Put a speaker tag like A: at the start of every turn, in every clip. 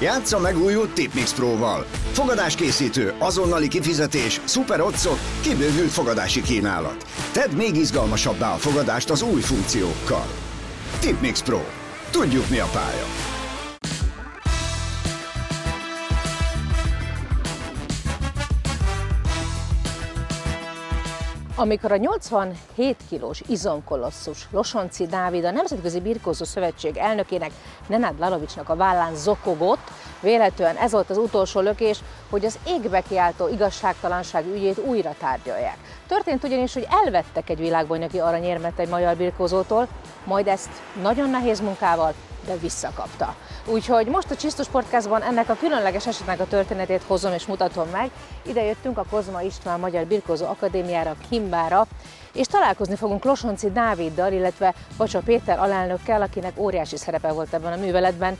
A: Játsza meg új Tipmix Pro-val. Fogadáskészítő, azonnali kifizetés, szuper otcok, kibővült fogadási kínálat. Tedd még izgalmasabbá a fogadást az új funkciókkal. Tipmix Pro. Tudjuk mi a pálya.
B: Amikor a 87 kilós izomkolosszus Losonci Dávid a Nemzetközi Birkózó Szövetség elnökének Nenád Lalovicsnak a vállán zokogott, véletlenül ez volt az utolsó lökés, hogy az égbe kiáltó igazságtalanság ügyét újra tárgyalják. Történt ugyanis, hogy elvettek egy világbajnoki aranyérmet egy magyar birkózótól, majd ezt nagyon nehéz munkával, de visszakapta. Úgyhogy most a Csisztus Sportkázban ennek a különleges esetnek a történetét hozom és mutatom meg. Ide jöttünk a Kozma István Magyar Birkózó Akadémiára, Kimbára, és találkozni fogunk Losonci Dáviddal, illetve Bacsa Péter alelnökkel, akinek óriási szerepe volt ebben a műveletben.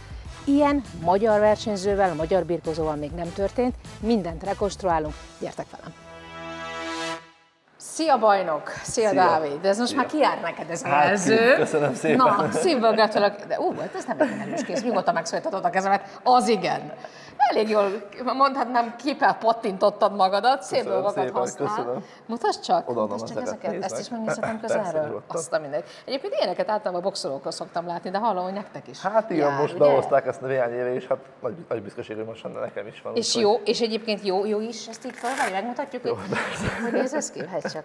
B: Ilyen magyar versenyzővel, magyar birkózóval még nem történt, mindent rekonstruálunk, gyertek velem! Szia bajnok! Szia, Szia. Dávid! De ez most Szia. már kiár neked ez a hát, jelző.
C: Köszönöm szépen.
B: Na, szívből gratulálok. De ú, hát ez nem egy erős kész. Nyugodtan megszólítatod a kezemet. Az igen elég jól, mondhatnám, képpel pattintottad magadat, szép köszönöm dolgokat szépen, használ. Köszönöm. Mutasd csak, Mutasd csak ezeket, ezeket. ezt is megnézhetem közelről. Azt a mindegy. Egyébként ilyeneket általában a boxolókról szoktam látni, de hallom, hogy nektek is.
C: Hát igen, jár, most ugye? behozták ezt a néhány éve, és hát nagy, nagy büszkeség, hogy most nekem is van.
B: És jó, és egyébként jó, jó is, ezt így felvenni, megmutatjuk, jó, hogy, hogy néz ez ki, hát csak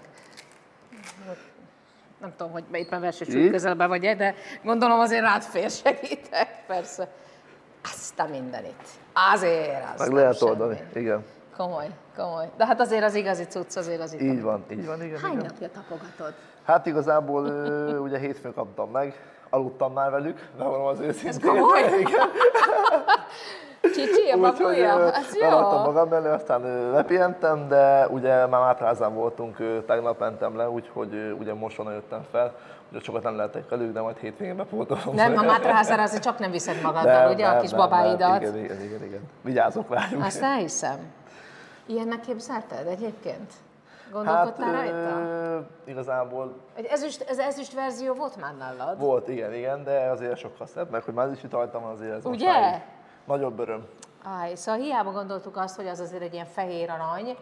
B: nem tudom, hogy éppen versenycsúly közelben vagy -e, de gondolom azért rád fér segítek, persze. Azt a mindenit. Azért az
C: Meg lehet semmi. oldani, igen.
B: Komoly, komoly. De hát azért az igazi cucc, azért az itt.
C: Így van, így van, igen.
B: Hány
C: igen.
B: napja tapogatod?
C: Hát igazából ugye hétfőn kaptam meg, aludtam már velük, de mondom az őszintén. Ez
B: komoly? Igen. Csicsi, a babuja? Ez jó.
C: magam mellé, aztán lepihentem, de ugye már átrázán voltunk, tegnap mentem le, úgyhogy ugye most van jöttem fel, ugye sokat nem lehetek velük, de majd hétvégén bepótolom.
B: Nem, a Mátraházára azért csak nem viszed magaddal, ugye, nem, a kis nem, babáidat?
C: Nem, igen, igen, igen, igen. Vigyázok rájuk.
B: Azt elhiszem. Ilyennek képzelted egyébként? Gondolkodtál hát, rajta? Ö,
C: igazából...
B: Egy ezüst, ez ezüst verzió volt már nálad?
C: Volt, igen, igen, de azért sokkal szebb, meg hogy már is itt rajtam azért ez
B: Ugye?
C: Nagyobb öröm.
B: Aj, szóval hiába gondoltuk azt, hogy az azért egy ilyen fehér arany,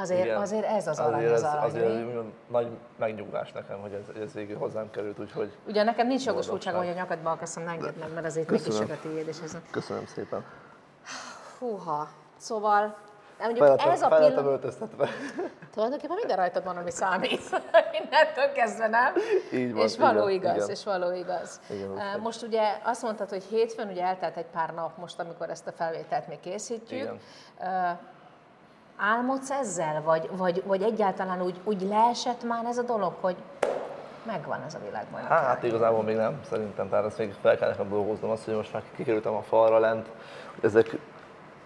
B: azért, Igen. azért ez az arany azért az arany.
C: Azért ez nagy megnyugvás nekem, hogy ez, ez végül hozzám került, úgyhogy...
B: Ugye nekem nincs jogosultságom, hogy a nyakadba akaszom, ne engedd meg, mert azért mégis a tiéd. És ez...
C: Köszönöm szépen.
B: Húha, szóval
C: Mondjuk Feletem, ez a pillanat... öltöztetve.
B: Tulajdonképpen minden rajtad van, ami számít. Mindentől kezdve, nem?
C: Így van,
B: és való
C: igen,
B: igaz, igen. és való igaz. Igen, most ugye azt mondtad, hogy hétfőn ugye eltelt egy pár nap most, amikor ezt a felvételt még készítjük. Igen. Álmodsz ezzel, vagy, vagy, vagy egyáltalán úgy, úgy leesett már ez a dolog, hogy megvan ez a világban?
C: Hát igazából még nem, szerintem, tehát ezt még fel kell nekem dolgoznom, azt, hogy most már kikerültem a falra lent, ezek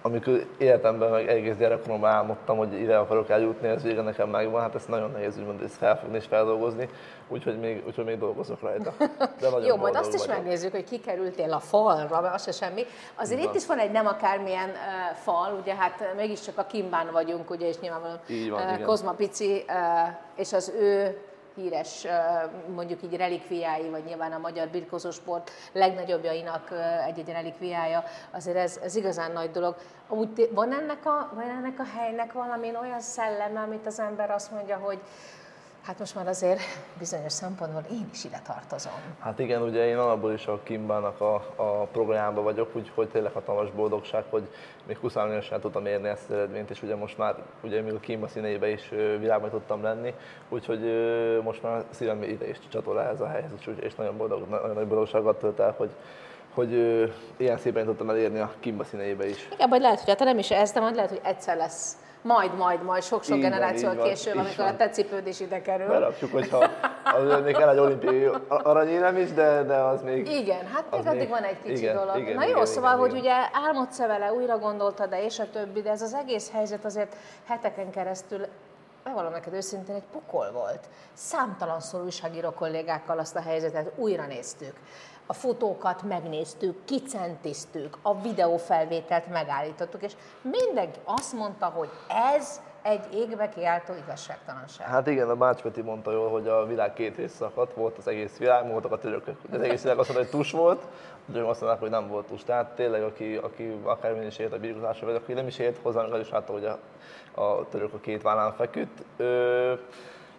C: amikor életemben, meg egész gyerekkoromban álmodtam, hogy ide akarok eljutni, ez végre nekem megvan, hát ezt nagyon nehéz úgymond ezt felfogni és feldolgozni, úgyhogy még, úgyhogy még dolgozok rajta.
B: De nagyon Jó, majd azt is vagyok. megnézzük, hogy kikerültél a falra, mert az se semmi. Azért itt is van egy nem akármilyen uh, fal, ugye hát mégiscsak a Kimbán vagyunk, ugye, és nyilvánvalóan uh, Kozma Pici uh, és az ő híres mondjuk így relikviái, vagy nyilván a magyar birkózósport legnagyobbjainak egy-egy relikviája, azért ez, ez igazán nagy dolog. Van ennek a, van ennek a helynek valami olyan szelleme, amit az ember azt mondja, hogy Hát most már azért bizonyos szempontból én is ide tartozom.
C: Hát igen, ugye én alapból is a Kimbának a, a programjában vagyok, úgyhogy tényleg hatalmas boldogság, hogy még 20 évesen tudtam érni ezt az eredményt, és ugye most már ugye még a Kimba színeibe is világban tudtam lenni, úgyhogy most már szívem ide is csatol ez a helyhez, és nagyon, boldog, nagyon nagy boldogságot tölt el, hogy, hogy ilyen szépen tudtam elérni a Kimba színeibe is.
B: Igen, vagy lehet, hogy hát nem is ez, de majd lehet, hogy egyszer lesz majd, majd, majd sok-sok generáció később, amikor van. a tecipőd is ide kerül.
C: Berakjuk, hogyha az még kell egy olimpiai aranyérem is, de, de az még...
B: Igen, hát még addig van egy kicsi igen, dolog. Igen, Na jó, igen, szóval, igen, hogy igen. ugye álmodsz vele, újra gondoltad, de és a többi, de ez az egész helyzet azért heteken keresztül bevallom neked őszintén, egy pokol volt. Számtalanszor újságíró kollégákkal azt a helyzetet újra néztük a fotókat megnéztük, kicentiztük, a videófelvételt megállítottuk, és mindenki azt mondta, hogy ez egy égbe kiáltó igazságtalanság.
C: Hát igen, a Bács Peti mondta jól, hogy a világ két rész szakadt, volt az egész világ, voltak a törökök. Az egész világ azt mondta, hogy tus volt, de azt mondták, hogy nem volt tus. Tehát tényleg, aki, aki akár is ért a birkozásra, vagy aki nem is ért hozzá, meg az is látta, hogy a, a török a két vállán feküdt. Ö,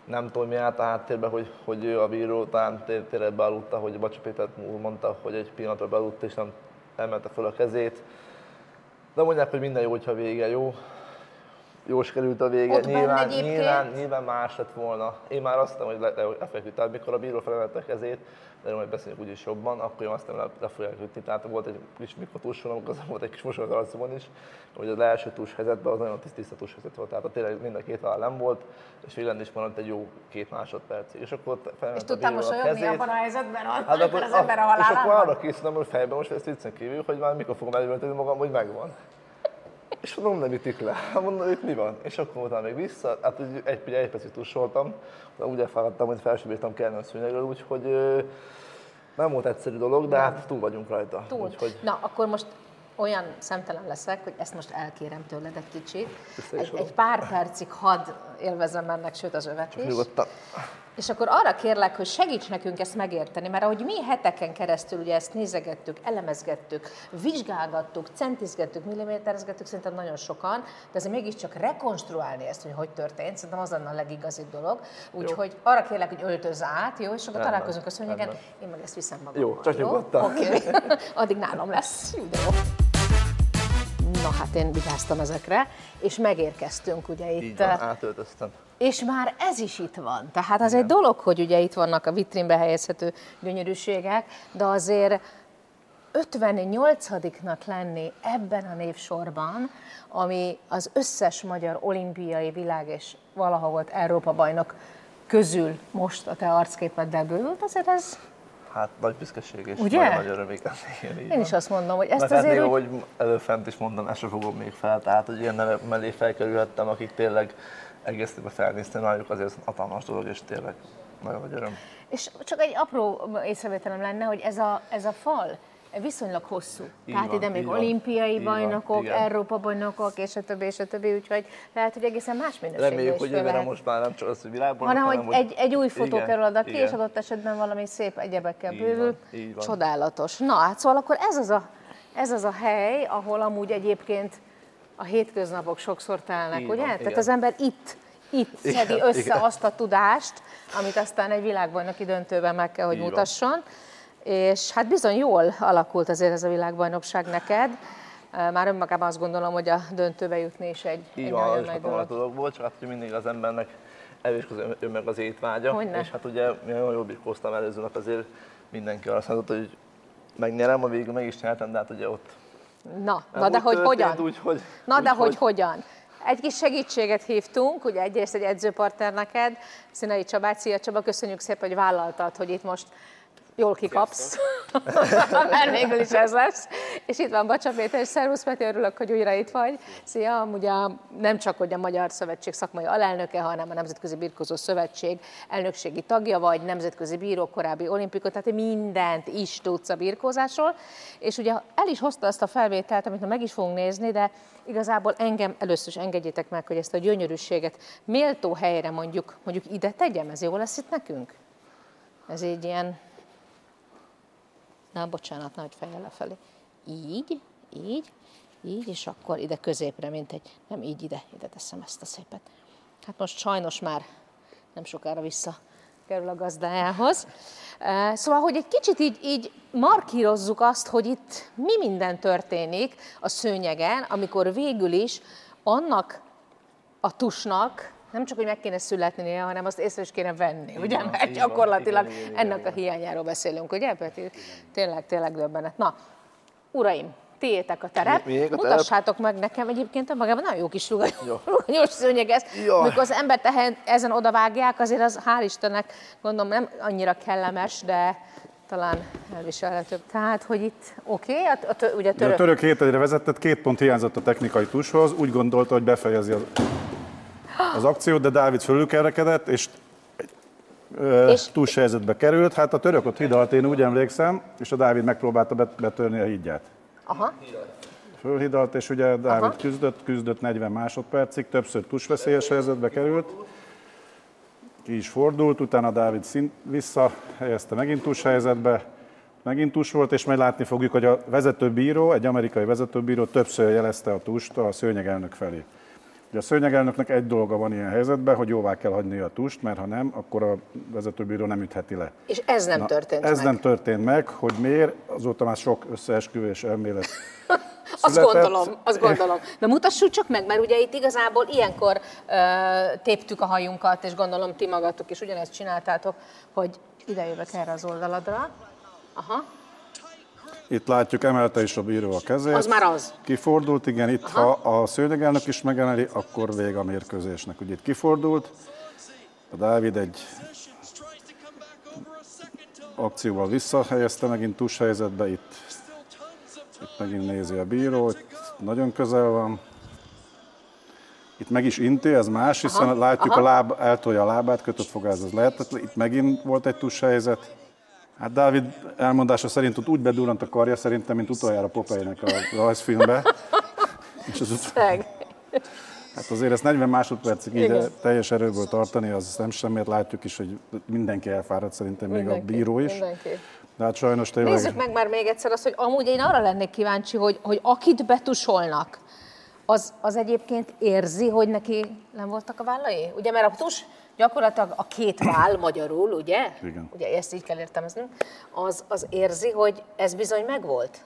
C: nem tudom, mi állt a háttérben, hogy, hogy ő a bíró talán tényleg bealudta, hogy Bacsa Péter mondta, hogy egy pillanatra bealudt és nem emelte fel a kezét. De mondják, hogy minden jó, hogyha vége jó jó került a vége.
B: Ott
C: nyilván, nyilván, nyilván, más lett volna. Én már azt mondtam, hogy le, le, lefeküdt. Tehát mikor a bíró felemelte a kezét, de majd beszélünk úgyis jobban, akkor én azt nem le, fogják ütni. Tehát volt egy kis mikrotusson, az volt egy kis mosolyog arcomon is, hogy az első tus helyzetben az nagyon tiszta tus helyzet volt. Tehát tényleg mind a két vállal nem volt, és végül is maradt egy jó két másodperc. És akkor
B: és tudtam mosolyogni abban a helyzetben, hát akkor, az ember a halálában?
C: És akkor arra készültem, hogy fejben most ezt viccen kívül, hogy már mikor fogom elővenni magam, hogy megvan. És mondom, nem ütik le. Mondom, itt mi van? És akkor utána még vissza, hát egy, egy, egy percig tusoltam, úgy elfáradtam, hogy fel sem bírtam kelni a szőnyegről, úgyhogy nem volt egyszerű dolog, de hát túl vagyunk rajta.
B: Túl. Úgyhogy... Na, akkor most olyan szemtelen leszek, hogy ezt most elkérem tőled egy kicsit. Egy, egy pár percig hadd élvezem ennek, sőt az övet is. Nyugodtan. És akkor arra kérlek, hogy segíts nekünk ezt megérteni, mert ahogy mi heteken keresztül ugye ezt nézegettük, elemezgettük, vizsgálgattuk, centizgettük, milliméterezgettük, szerintem nagyon sokan, de azért mégiscsak rekonstruálni ezt, hogy hogy történt, szerintem az lenne a legigazibb dolog. Úgyhogy arra kérlek, hogy öltöz át, jó, és akkor rendben, találkozunk a szőnyegen, én meg ezt viszem magammal.
C: Jó, csak nyugodtan.
B: Oké, okay. addig nálam lesz. Jó. Na hát én vigyáztam ezekre, és megérkeztünk ugye itt. Így
C: van, átöltöztem.
B: És már ez is itt van. Tehát az Igen. egy dolog, hogy ugye itt vannak a vitrínbe helyezhető gyönyörűségek, de azért 58-nak lenni ebben a névsorban, ami az összes magyar olimpiai világ és valaha volt Európa bajnok közül most a te arcképeddel bővült, azért ez
C: Hát nagy büszkeség és Ugye? nagy, nagy öröm, igen,
B: Én is azt mondom, hogy ezt
C: Meg azért... Hát hogy előfent is sem fogom még fel, tehát hogy ilyen nevek mellé felkerülhettem, akik tényleg egészében felnéztem rájuk, azért hatalmas dolog, és tényleg nagyon nagy öröm.
B: És csak egy apró észrevételem lenne, hogy ez a, ez a fal, viszonylag hosszú. Így Tehát van, ide még olimpiai van, bajnokok, Európa bajnokok, és a többi, és a többi, úgyhogy lehet, hogy egészen más minőségben
C: Reméljük, hogy jövőre most már nem csak az, hogy világban,
B: hanem, hanem hogy egy, egy új fotó igen, kerül oda ki, igen. és adott esetben valami szép egyebekkel bővül. Van, van. Csodálatos. Na, hát szóval akkor ez az, a, ez az a hely, ahol amúgy egyébként a hétköznapok sokszor telnek, így ugye? Van, Tehát igen. az ember itt itt szedi össze igen. azt a tudást, amit aztán egy világbajnoki döntőben meg kell, hogy így mutasson. Van és hát bizony jól alakult azért ez a világbajnokság neked. Már önmagában azt gondolom, hogy a döntőbe jutni is egy,
C: Így egy van, nagyon nagy dolog. dolog volt, csak hát hogy mindig az embernek előskozik ön meg az étvágya. Hogyne? És hát ugye mi nagyon jól birkóztam előzőnek, azért mindenki azt mondta, hogy megnyerem, a végül meg is nyertem, de hát ugye ott
B: Na, na de hogy hogyan? Úgy, hogy, na úgy, de hogy, hogy hogyan? Egy kis segítséget hívtunk, ugye egyrészt egy edzőpartner neked, Színai Csabát. Szia Csaba, köszönjük szépen, hogy vállaltad, hogy itt most jól kikapsz, mert végül is ez lesz. És itt van Bacsa Péter, és szervusz Peti, örülök, hogy újra itt vagy. Szia, amúgy a, nem csak, hogy a Magyar Szövetség szakmai alelnöke, hanem a Nemzetközi Birkozó Szövetség elnökségi tagja vagy, nemzetközi bíró, korábbi olimpikot, tehát mindent is tudsz a birkózásról. És ugye el is hozta azt a felvételt, amit meg is fogunk nézni, de igazából engem először is engedjétek meg, hogy ezt a gyönyörűséget méltó helyre mondjuk, mondjuk ide tegyem, ez jó lesz itt nekünk? Ez egy ilyen Na, bocsánat, nagy fejjel lefelé. Így, így, így, és akkor ide középre, mint egy, nem így ide, ide teszem ezt a szépet. Hát most sajnos már nem sokára vissza kerül a gazdájához. Szóval, hogy egy kicsit így, így markírozzuk azt, hogy itt mi minden történik a szőnyegen, amikor végül is annak a tusnak nem csak, hogy meg kéne születnie, hanem azt észre is kéne venni, ugye? Van, Mert gyakorlatilag igen, igen, ennek igen, a hiányáról beszélünk, ugye, Peti? Tényleg, tényleg döbbenet. Na, uraim, tiétek a terep. Mi, a Mutassátok terep? meg nekem egyébként, magában nagyon jó kis ruganyos szőnyeg ez. Amikor az ember tehen, ezen odavágják, azért az hál' Istennek gondolom nem annyira kellemes, de talán elviselhetőbb. Tehát, hogy itt oké, okay, a, a, ugye török...
D: a török hétedre vezetett, két pont hiányzott a technikai tushoz, úgy gondolta, hogy befejezi az az akciót, de Dávid fölülkerekedett, és és túlsó helyzetbe került. Hát a török ott hidalt, én úgy emlékszem, és a Dávid megpróbálta betörni a hídját.
B: Aha.
D: fölhidalt, és ugye Dávid
B: Aha.
D: küzdött, küzdött 40 másodpercig, többször tusveszélyes helyzetbe került, ki is fordult, utána Dávid szint visszahelyezte megint tus helyzetbe, megint tus volt, és majd látni fogjuk, hogy a vezetőbíró, egy amerikai vezetőbíró többször jelezte a tust a szőnyegelnök felé. Ugye a szőnyegelnöknek egy dolga van ilyen helyzetben, hogy jóvá kell hagyni a tust, mert ha nem, akkor a vezetőbíró nem ütheti le.
B: És ez nem történt
D: Ez
B: meg.
D: nem történt meg, hogy miért, azóta már sok összeesküvés elmélet
B: Azt gondolom, azt gondolom. De mutassuk csak meg, mert ugye itt igazából ilyenkor ö, téptük a hajunkat, és gondolom ti magatok is ugyanezt csináltátok, hogy ide jövök erre az oldaladra. Aha,
D: Itt látjuk, emelte is a bíró a kezét.
B: Az már az.
D: Kifordult, igen, itt ha a szőnyegelnök is megemeli, akkor vége a mérkőzésnek. Ugye itt kifordult, a Dávid egy akcióval visszahelyezte megint tus helyzetbe, itt, itt megint nézi a bíró, itt nagyon közel van. Itt meg is inti, ez más, hiszen
B: Aha,
D: látjuk
B: aha.
D: a láb, eltolja a lábát, kötött fogáz, az lehetetlen. Itt megint volt egy tus helyzet. Hát Dávid elmondása szerint ott úgy bedurrant a karja szerintem, mint utoljára Popeye-nek a rajzfilmbe. És az ut- hát azért ezt 40 másodpercig így
B: Igen.
D: teljes erőből tartani, az nem semmiért látjuk is, hogy mindenki elfáradt, szerintem még a
B: Mindenki,
D: bíró is.
B: mindenki.
D: De hát sajnos tényleg...
B: Nézzük meg már még egyszer azt, hogy amúgy én arra lennék kíváncsi, hogy, hogy akit betusolnak, az, az egyébként érzi, hogy neki nem voltak a vállai? Ugye, mert a tus gyakorlatilag a két váll magyarul, ugye?
D: Igen.
B: Ugye ezt így kell értelmeznünk. Az, az érzi, hogy ez bizony megvolt?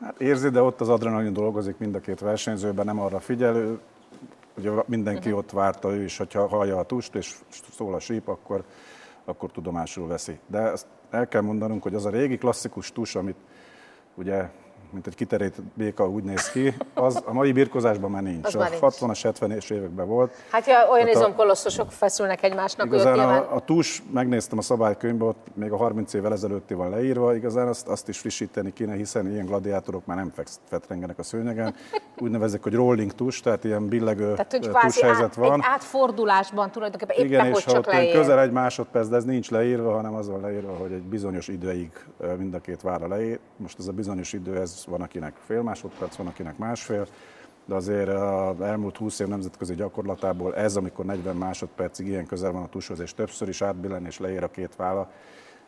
D: Hát érzi, de ott az adrenalin dolgozik mind a két versenyzőben, nem arra figyelő. Ugye mindenki
B: Mhm.
D: ott várta ő is, hogyha hallja a tust és szól a síp, akkor, akkor tudomásul veszi. De ezt el kell mondanunk, hogy az a régi klasszikus tus, amit ugye mint egy kiterét béka úgy néz ki, az a mai birkozásban már nincs.
B: Az
D: a
B: már nincs.
D: 60-as, 70-es években volt.
B: Hát, ja, olyan
D: Hát a-
B: izomkolosszosok feszülnek egymásnak,
D: Igazán a, a tus, megnéztem a szabálykönyvben, ott még a 30 évvel ezelőtti van leírva, igazán azt, azt is frissíteni kéne, hiszen ilyen gladiátorok már nem fetrengenek a szőnyegen. Úgy nevezik, hogy rolling tus, tehát ilyen billegő
B: Tehát, hogy
D: tus
B: kvázi
D: helyzet
B: át,
D: van.
B: egy átfordulásban tulajdonképpen éppen,
D: Igen,
B: hogy
D: és ha
B: csak leér.
D: közel egy másodperc, de ez nincs leírva, hanem az van leírva, hogy egy bizonyos időig mind a két vára leér. Most ez a bizonyos idő, ez van akinek fél másodperc, van akinek másfél, de azért az elmúlt 20 év nemzetközi gyakorlatából ez, amikor 40 másodpercig ilyen közel van a tushoz, és többször is átbillen és leér a két vála,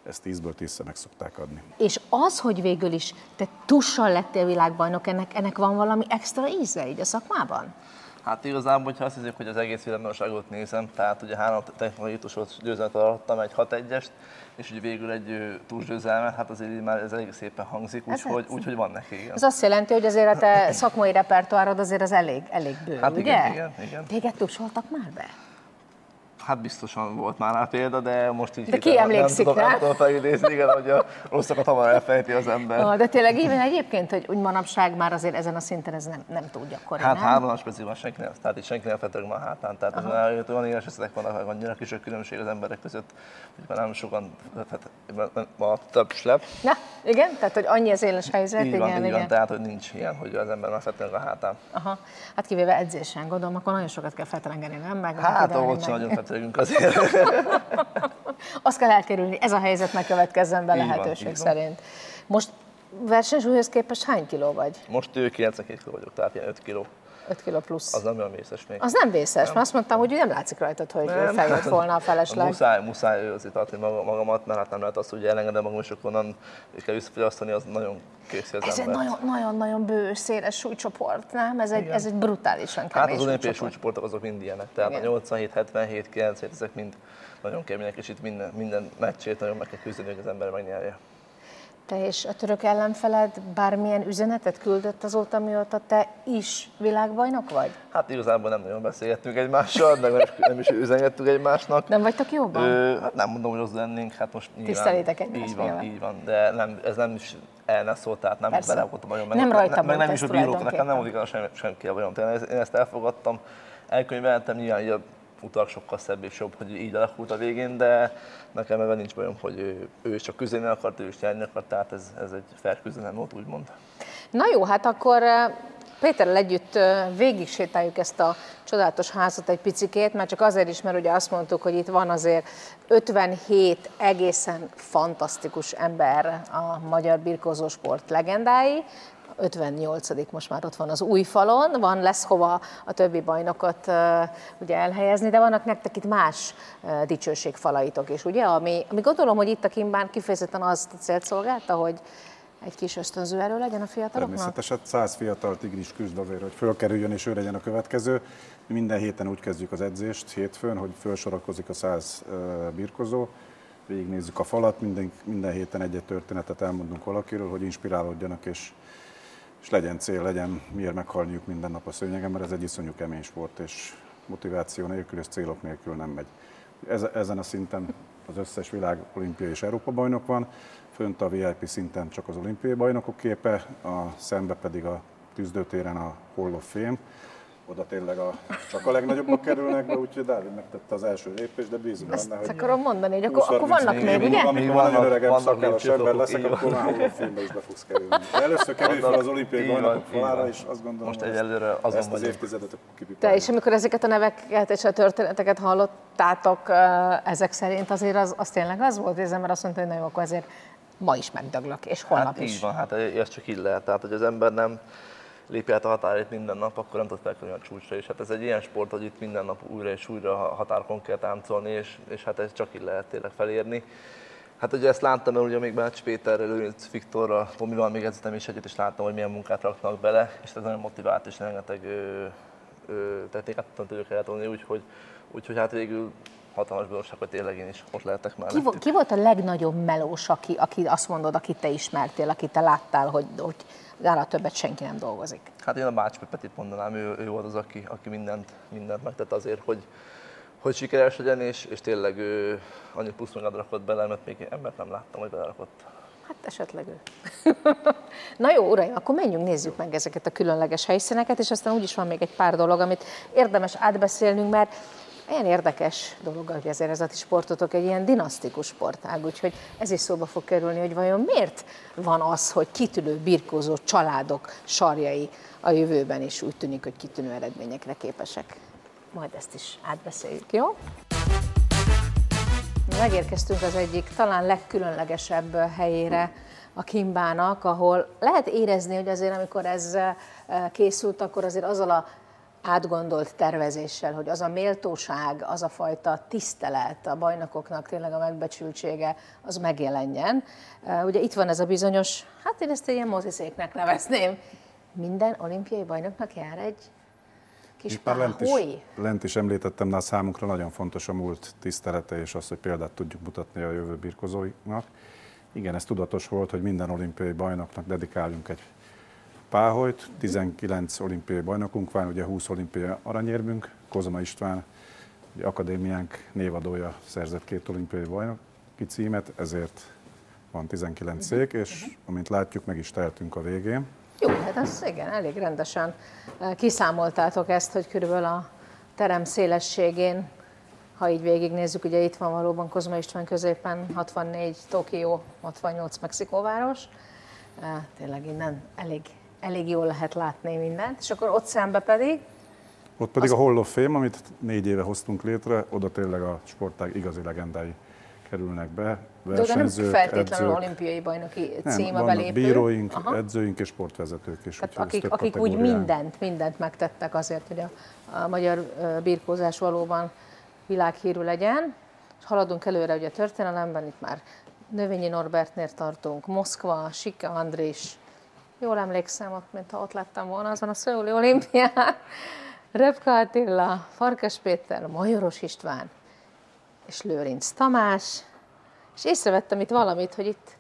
D: ezt 10-ből 10 meg szokták adni.
B: És az, hogy végül is te tussal lettél világbajnok, ennek, ennek van valami extra íze így a szakmában?
C: Hát igazából, hogyha azt hiszük, hogy az egész világbajnokságot nézem, tehát ugye három technikai tusos győzelmet arattam, egy 6-1-est, és ugye végül egy túlsgyőzelmet, hát azért így már ez elég szépen hangzik, úgyhogy úgyhogy van neki, igen.
B: Ez azt jelenti, hogy azért a te szakmai repertoárod azért az elég, elég bő,
C: Hát
B: ugye?
C: igen, igen, igen.
B: Téged tussoltak már be?
C: Hát biztosan volt már rá példa, de most így
B: De ki emlékszik
C: nem tudom,
B: rá?
C: Nem tudom felidézni, igen, hogy a rosszakat hamar elfejti az ember.
B: Ah, De tényleg even egyébként, hogy úgy manapság már azért ezen a szinten ez nem, nem túl gyakori,
C: Hát
B: nem?
C: hárman a speciál senki nem, tehát itt senki nem fetreg már hátán. Tehát ez már olyan éles összetek vannak, annyira kis a különbség az emberek között, hogy már nem sokan, fet, a több slep.
B: Na, igen? Tehát, hogy annyi az éles helyzet,
C: Így van,
B: igen,
C: így
B: igen.
C: van, tehát hogy nincs ilyen, hogy az ember már fetreg a hátán.
B: Aha. Hát kivéve edzésen, gondolom, akkor nagyon sokat kell feltrengeni, nem? Meg
C: Hát ott sem
B: meg-
C: fetregünk azért.
B: Azt kell elkerülni, ez a helyzet ne következzen be
C: Így
B: lehetőség
C: van.
B: szerint. Most versenysúlyhoz képest hány kiló vagy?
C: Most ő 92 kg vagyok, tehát ilyen 5 kg.
B: 5 kiló plusz.
C: Az nem olyan vészes még.
B: Az nem vészes, mert azt mondtam, hogy nem látszik rajtad, hogy feljött volna a felesleg.
C: Muszáj, muszáj őrizni tartani maga- magamat, mert hát nem lehet azt, hogy elengedem magam, és akkor onnan kell visszafogyasztani, az nagyon készi az
B: Ez egy nagyon-nagyon bős, széles súlycsoport, nem? Ez egy,
C: Igen.
B: ez egy brutálisan
C: Hát
B: kemény
C: az olimpiai
B: súlycsoport.
C: súlycsoportok azok mind ilyenek, tehát
B: Igen.
C: a 87, 77, 97, ezek mind nagyon kemények, és itt minden, minden meccsét nagyon meg kell küzdeni, hogy az ember megnyerje.
B: Te és a török ellenfeled bármilyen üzenetet küldött azóta, mióta te is világbajnok vagy?
C: Hát igazából nem nagyon beszélgettünk egymással, meg nem is, üzengettünk egymásnak.
B: Nem vagytok jóban?
C: Ö, hát nem mondom, hogy az lennénk, hát most nyilván,
B: Tisztelitek egymást
C: Így van,
B: nyilván.
C: így van, de nem, ez nem is el ne szólt, tehát nem
B: Persze.
C: bele voltam nagyon
B: Nem rajta
C: meg, meg nem is a bírók, nekem nem volt igaz sem, senki a bajom. Én ezt elfogadtam, elkönyveltem, nyilván így a utak sokkal szebb és jobb, hogy így alakult a végén, de nekem ebben nincs bajom, hogy ő, ő csak küzdeni akart, ő is nyerni akart, tehát ez, ez egy fair küzdelem volt, úgymond.
B: Na jó, hát akkor eh, Péterrel együtt eh, végig sétáljuk ezt a csodálatos házat egy picikét, mert csak azért is, mert ugye azt mondtuk, hogy itt van azért 57 egészen fantasztikus ember a magyar birkózósport legendái, 58 most már ott van az új falon, van, lesz hova a többi bajnokot ugye elhelyezni, de vannak nektek itt más dicsőségfalaitok is, ugye? Ami, ami gondolom, hogy itt a Kimbán kifejezetten azt a célt szolgálta, hogy egy kis ösztönző erő legyen a fiataloknak?
D: Természetesen száz fiatal tigris küzd azért, hogy fölkerüljön és ő legyen a következő. Minden héten úgy kezdjük az edzést, hétfőn, hogy felsorakozik a száz birkozó, végignézzük a falat, minden, minden héten egy-egy történetet elmondunk valakiről, hogy inspirálódjanak, és, és legyen cél, legyen miért meghalniuk minden nap a szőnyegen, mert ez egy iszonyú kemény sport, és motiváció nélkül és célok nélkül nem megy. Ezen a szinten az összes világ olimpiai és Európa bajnok van, fönt a VIP szinten csak az olimpiai bajnokok képe, a szembe pedig a tűzdőtéren a Hall of Fame, oda tényleg a, csak a legnagyobbak kerülnek be, úgyhogy Dávid megtette az első lépést, de
B: Azt
D: benne, hogy...
B: akarom mondani, hogy akkor, akkor vannak még, ugye?
D: Amikor nagyon öregebb szakállas ember leszek, akkor már of Fame-be is be fogsz kerülni. De először kerülj fel az olimpiai bajnokok falára, és azt gondolom,
C: Most
D: hogy
C: egyelőre azon
D: ezt az évtizedet
B: Te
D: kipipáljuk.
B: és amikor ezeket a neveket és a történeteket hallottátok ezek szerint, azért az, az tényleg az volt, érzem, mert azt mondta, hogy na jó, akkor azért ma is megdöglök, és holnap
C: Hát
B: is.
C: így van, hát ez csak így lehet. Tehát, hogy az ember nem lépj át a határait minden nap, akkor nem tud felkerülni a csúcsra. És hát ez egy ilyen sport, hogy itt minden nap újra és újra határokon kell táncolni, és, és hát ez csak így lehet tényleg felérni. Hát ugye ezt láttam, mert ugye még Bács Péterrel, Lőrinc Viktorral, Tomival még edzettem is együtt, és láttam, hogy milyen munkát raknak bele, és ez nagyon motivált, és rengeteg ö, ö, technikát tudtam tőlük eltolni, úgyhogy, úgyhogy hát végül hatalmas hogy tényleg én is ott lehetek
B: Ki,
C: mellettük.
B: vo- ki volt a legnagyobb melós, aki, aki azt mondod, akit te ismertél, akit te láttál, hogy, hogy nála többet senki nem dolgozik?
C: Hát én a Bács Petit mondanám, ő, ő volt az, aki, aki mindent, mindent megtett azért, hogy, hogy sikeres legyen, és, és tényleg ő annyi plusz magad rakott bele, mert még embert nem láttam, hogy belerakott.
B: Hát esetleg ő. Na jó, uraim, akkor menjünk, nézzük meg ezeket a különleges helyszíneket, és aztán úgyis van még egy pár dolog, amit érdemes átbeszélnünk, mert olyan érdekes dolog, hogy ezért ez a sportotok egy ilyen dinasztikus sportág, úgyhogy ez is szóba fog kerülni, hogy vajon miért van az, hogy kitűnő, birkózó családok sarjai a jövőben is úgy tűnik, hogy kitűnő eredményekre képesek. Majd ezt is átbeszéljük, jó? Megérkeztünk az egyik talán legkülönlegesebb helyére a Kimbának, ahol lehet érezni, hogy azért amikor ez eh, készült, akkor azért azzal a átgondolt tervezéssel, hogy az a méltóság, az a fajta tisztelet, a bajnokoknak tényleg a megbecsültsége, az megjelenjen. Ugye itt van ez a bizonyos, hát én ezt ilyen moziszéknek nevezném. Minden olimpiai bajnoknak jár egy kis
D: már lent is, lent is említettem, de a számunkra nagyon fontos a múlt tisztelete, és az, hogy példát tudjuk mutatni a jövő birkozóinak. Igen, ez tudatos volt, hogy minden olimpiai bajnoknak dedikáljunk egy páholyt. 19 olimpiai bajnokunk van, ugye 20 olimpiai aranyérmünk. Kozma István, ugye akadémiánk névadója szerzett két olimpiai bajnoki címet, ezért van 19 szék, és amint látjuk, meg is tehetünk a végén.
B: Jó, hát az igen, elég rendesen eh, kiszámoltátok ezt, hogy körülbelül a terem szélességén, ha így végignézzük, ugye itt van valóban Kozma István középen, 64 Tokió, 68 Mexikóváros. Eh, Tényleg innen elég, elég jól lehet látni mindent. És akkor ott szembe pedig,
D: Ott pedig a Hall of Fame, amit négy éve hoztunk létre, oda tényleg a sportág igazi legendái kerülnek be.
B: de oda nem
D: Versenyzők,
B: feltétlenül
D: edzők.
B: olimpiai bajnoki
D: Nem,
B: cím a
D: vannak
B: belépő.
D: bíróink,
B: Aha.
D: edzőink és sportvezetők is.
B: Tehát akik, akik úgy mindent, mindent megtettek azért, hogy a, a magyar birkózás valóban világhírű legyen. És haladunk előre ugye a történelemben, itt már Növényi Norbertnél tartunk, Moszkva, Sika Andrés, jól emlékszem, ott, mint ha ott lettem volna azon a Szöuli olimpián, Röpka Attila, Farkas Péter, Majoros István és Lőrinc Tamás, és észrevettem itt valamit, hogy itt